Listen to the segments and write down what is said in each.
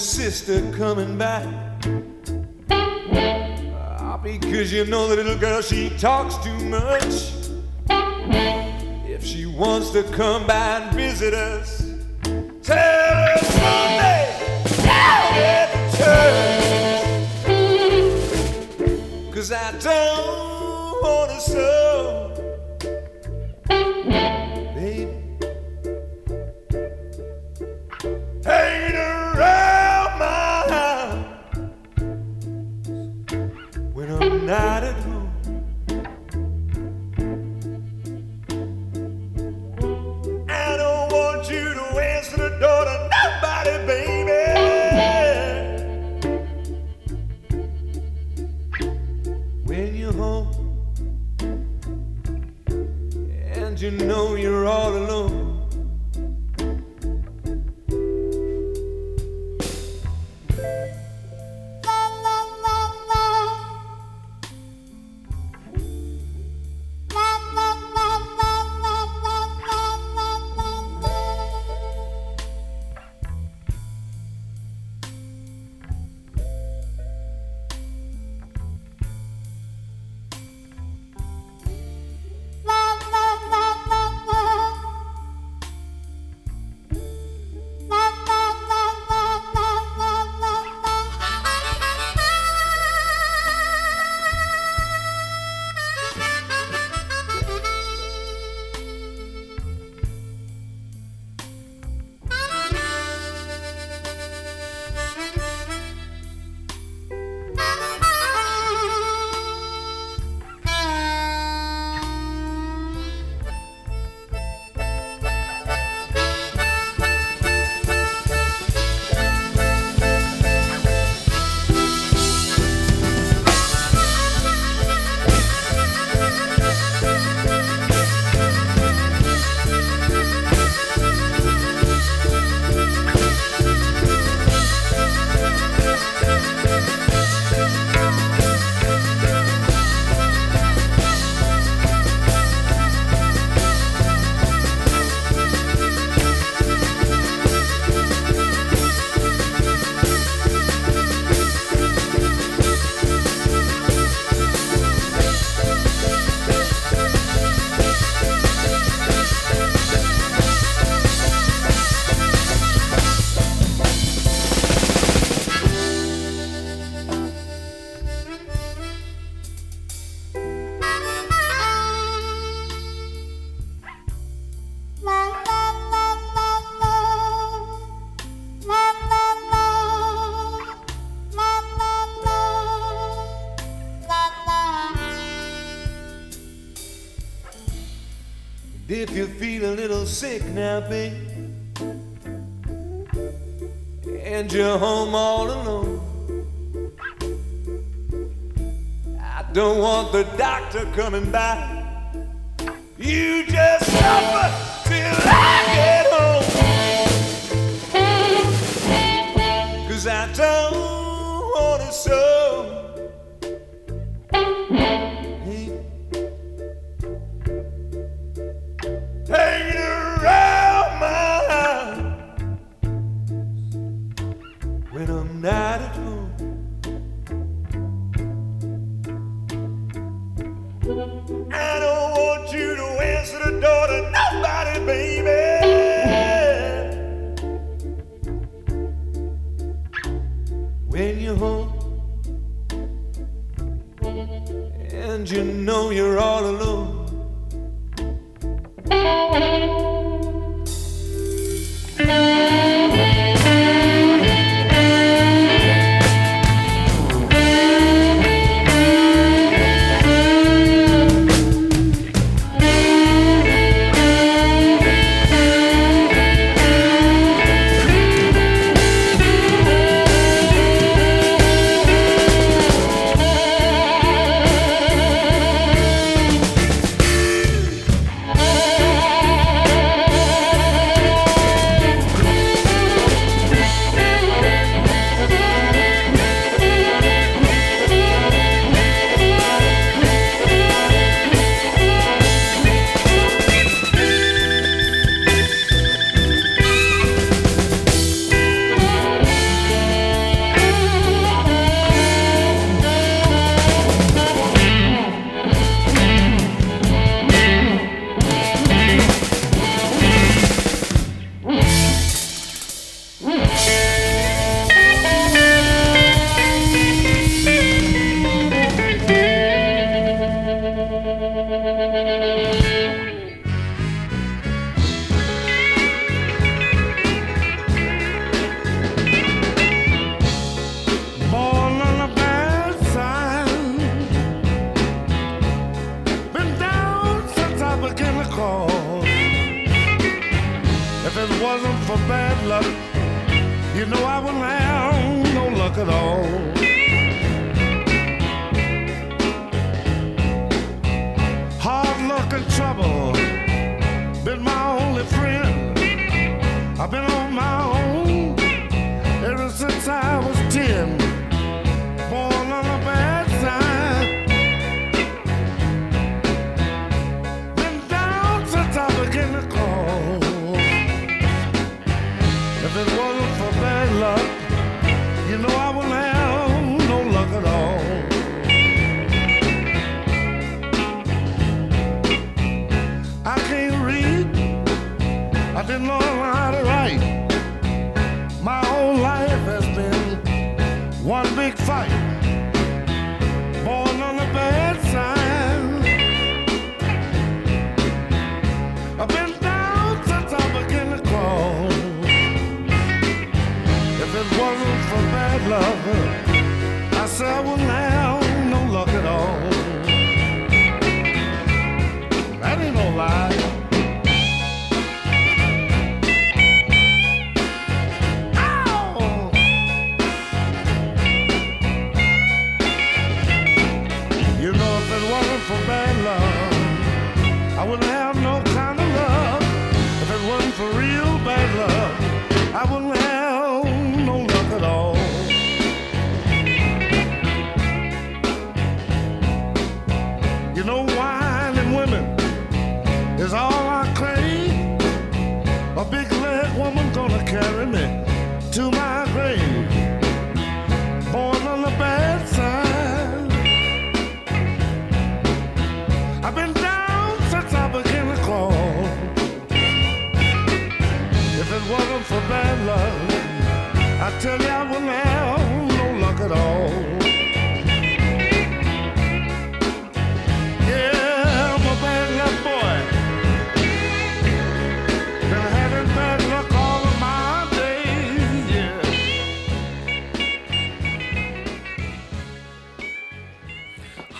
Sister coming back. Uh, because you know the little girl, she talks too much. If she wants to come by and visit us, tell Cause I don't wanna sew. Coming by. You just suffer till I get home. Cause I don't want to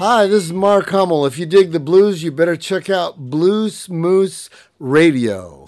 Hi, this is Mark Hummel. If you dig the blues, you better check out Blues Moose Radio.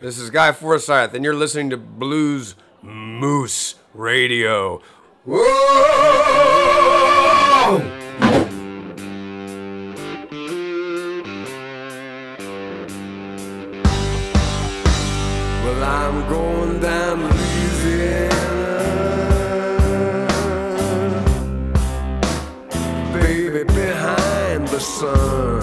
This is Guy Forsyth, and you're listening to Blues Moose Radio. Whoa! Going down Louisiana. Baby, behind the sun.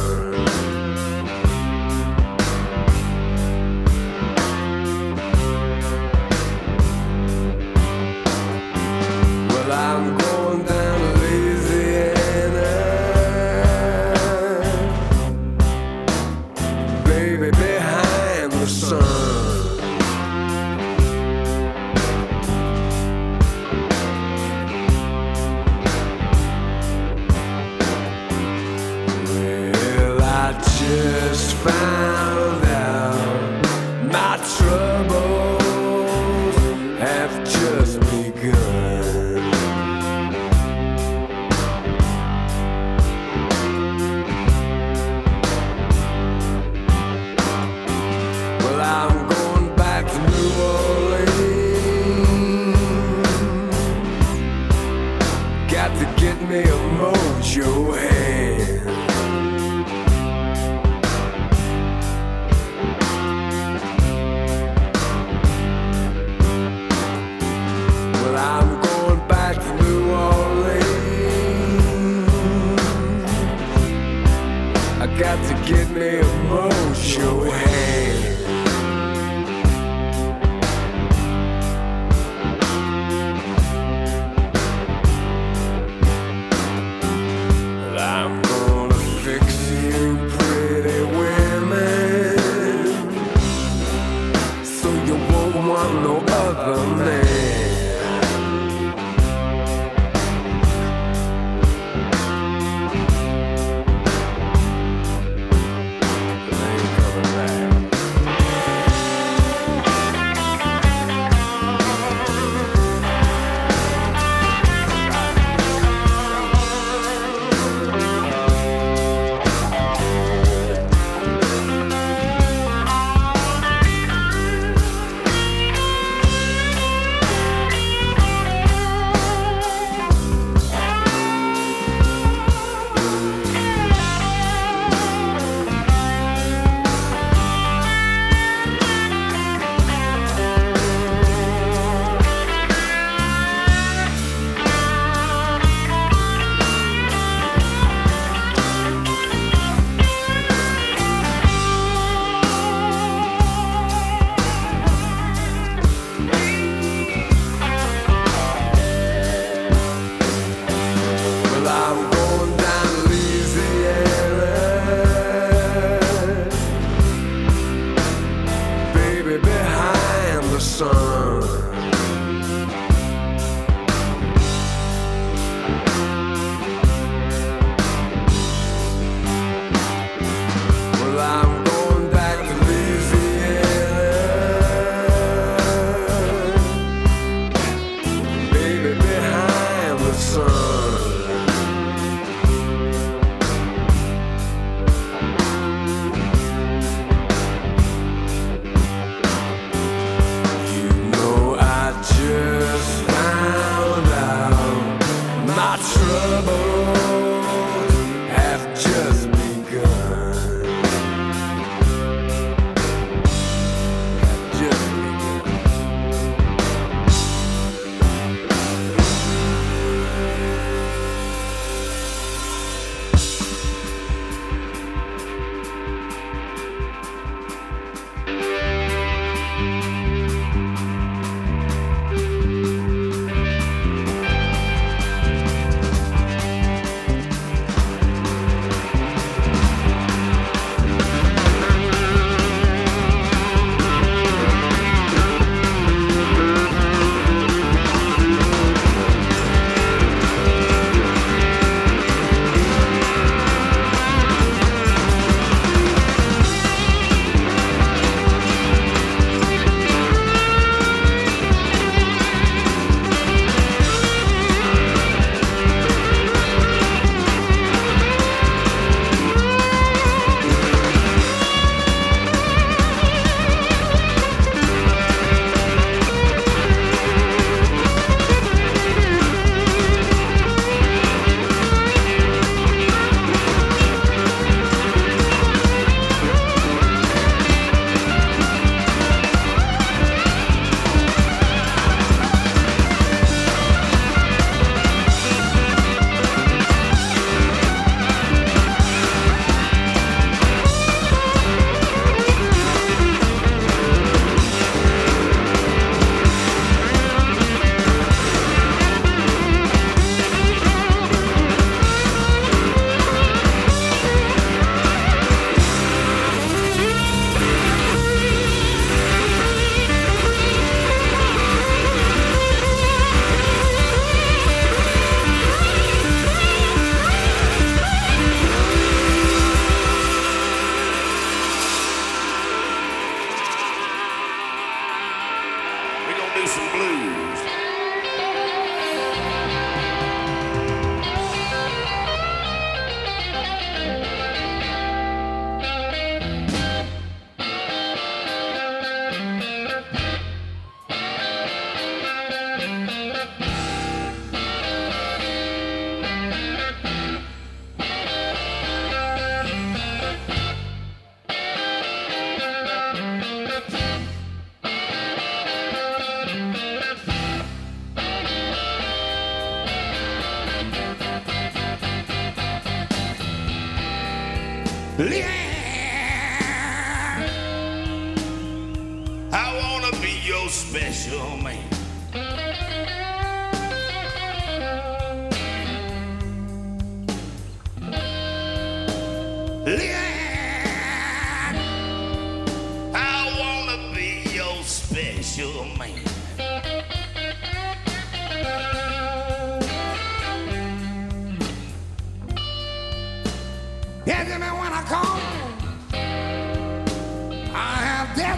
Well,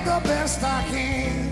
the best I can.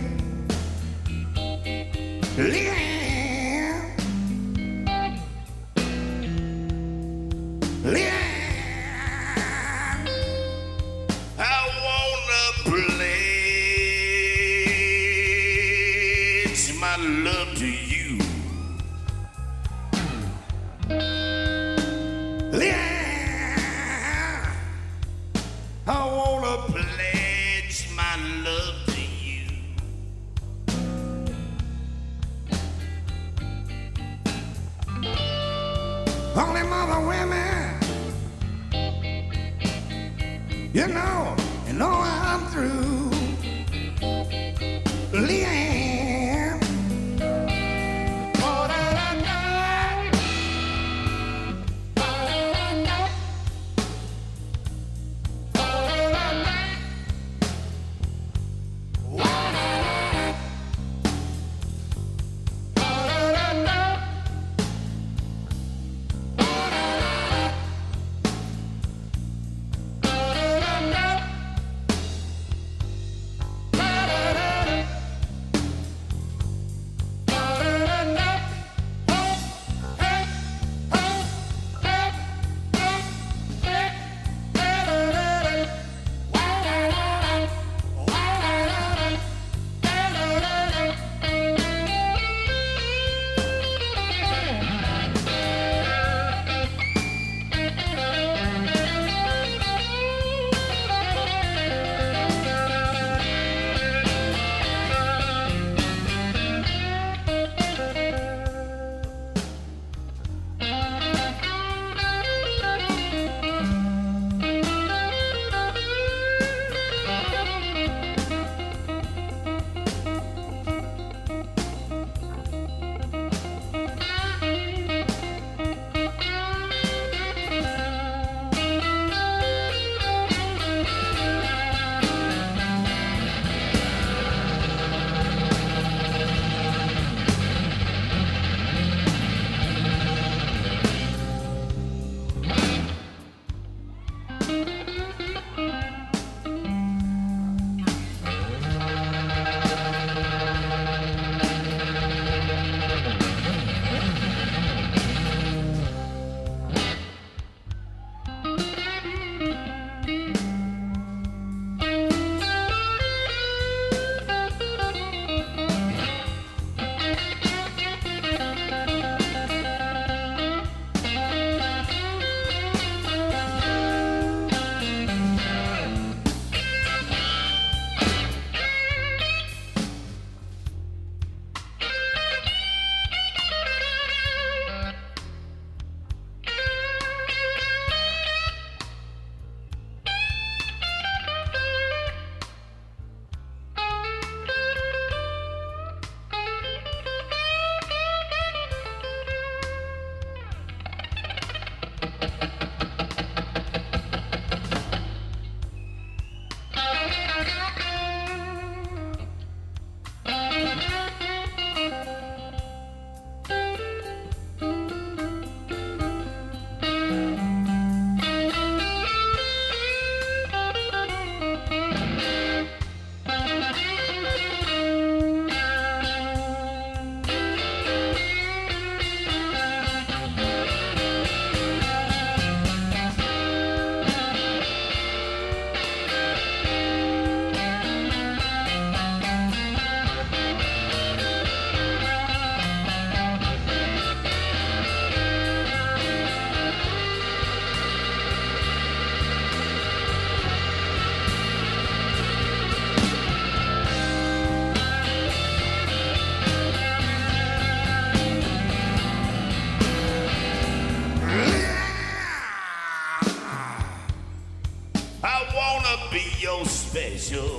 Special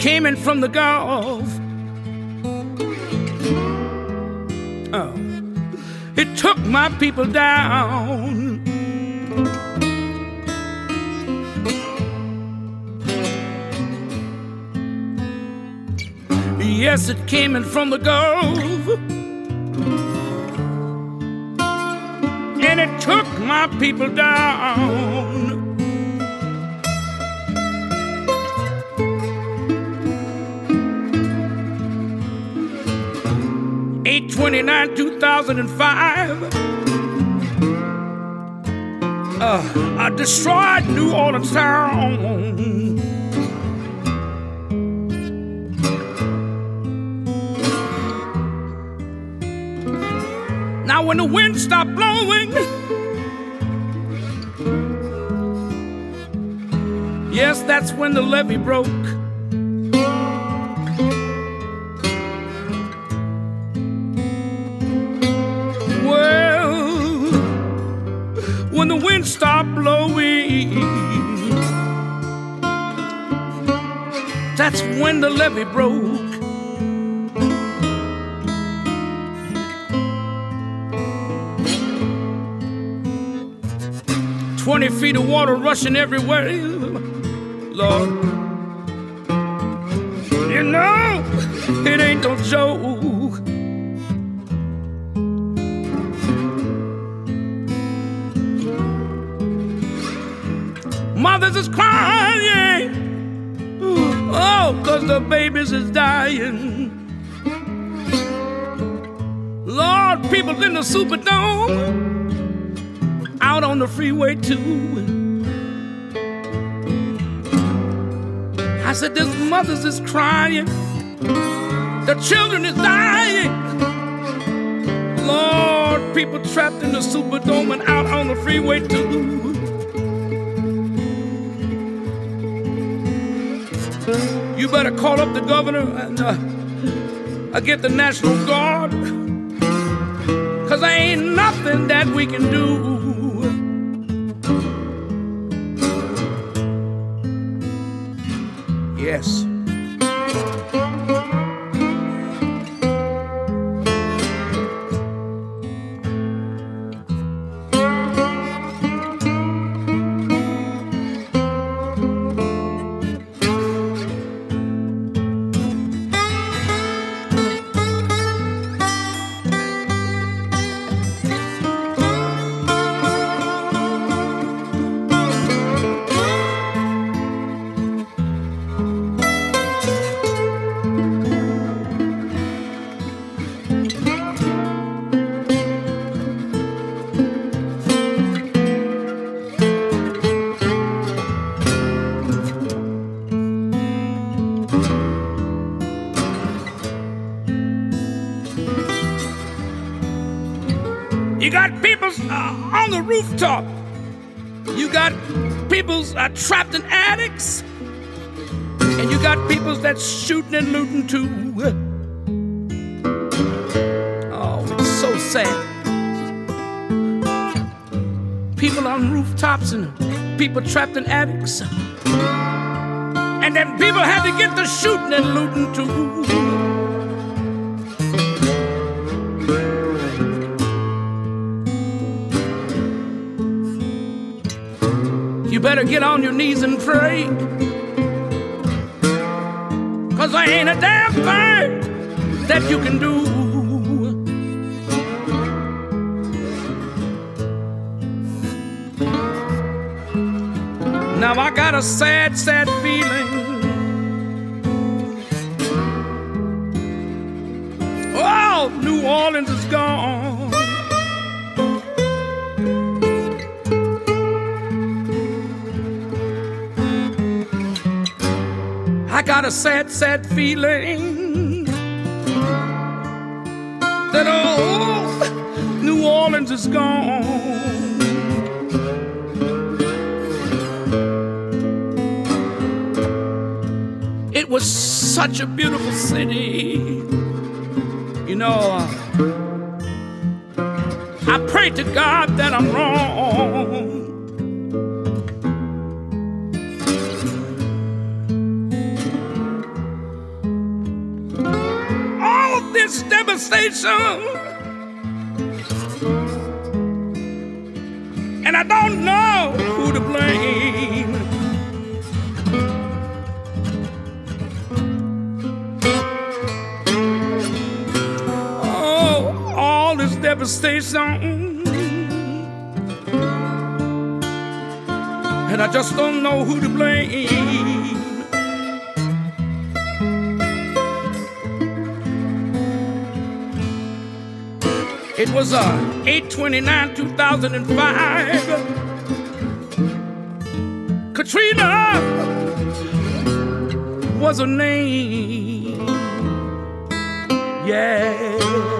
Came in from the Gulf. Oh. It took my people down. Yes, it came in from the Gulf. And it took my people down. Eight twenty nine, two thousand and five. Uh, I destroyed New Orleans town. Now when the wind stopped blowing, yes, that's when the levee broke. Wind stopped blowing, that's when the levee broke. Twenty feet of water rushing everywhere, Lord. You know, it ain't no joke. Mothers is crying. Oh, cause the babies is dying. Lord, people in the Superdome, out on the freeway too. I said, this mothers is crying. The children is dying. Lord, people trapped in the Superdome and out on the freeway too. You better call up the governor and uh, get the National Guard. Cause there ain't nothing that we can do. You got people uh, on the rooftop. You got people are trapped in attics, and you got people that's shooting and looting too. Oh, it's so sad. People on rooftops and people trapped in attics. And then people had to get to shooting and looting too. Better get on your knees and pray. Cause there ain't a damn thing that you can do. Now I got a sad, sad feeling. Got a sad, sad feeling that old New Orleans is gone. It was such a beautiful city. You know, I pray to God that I'm wrong. Devastation. And I don't know who to blame. Oh, all this devastation. And I just don't know who to blame. It was uh, 829 2005. Katrina was her name. Yeah.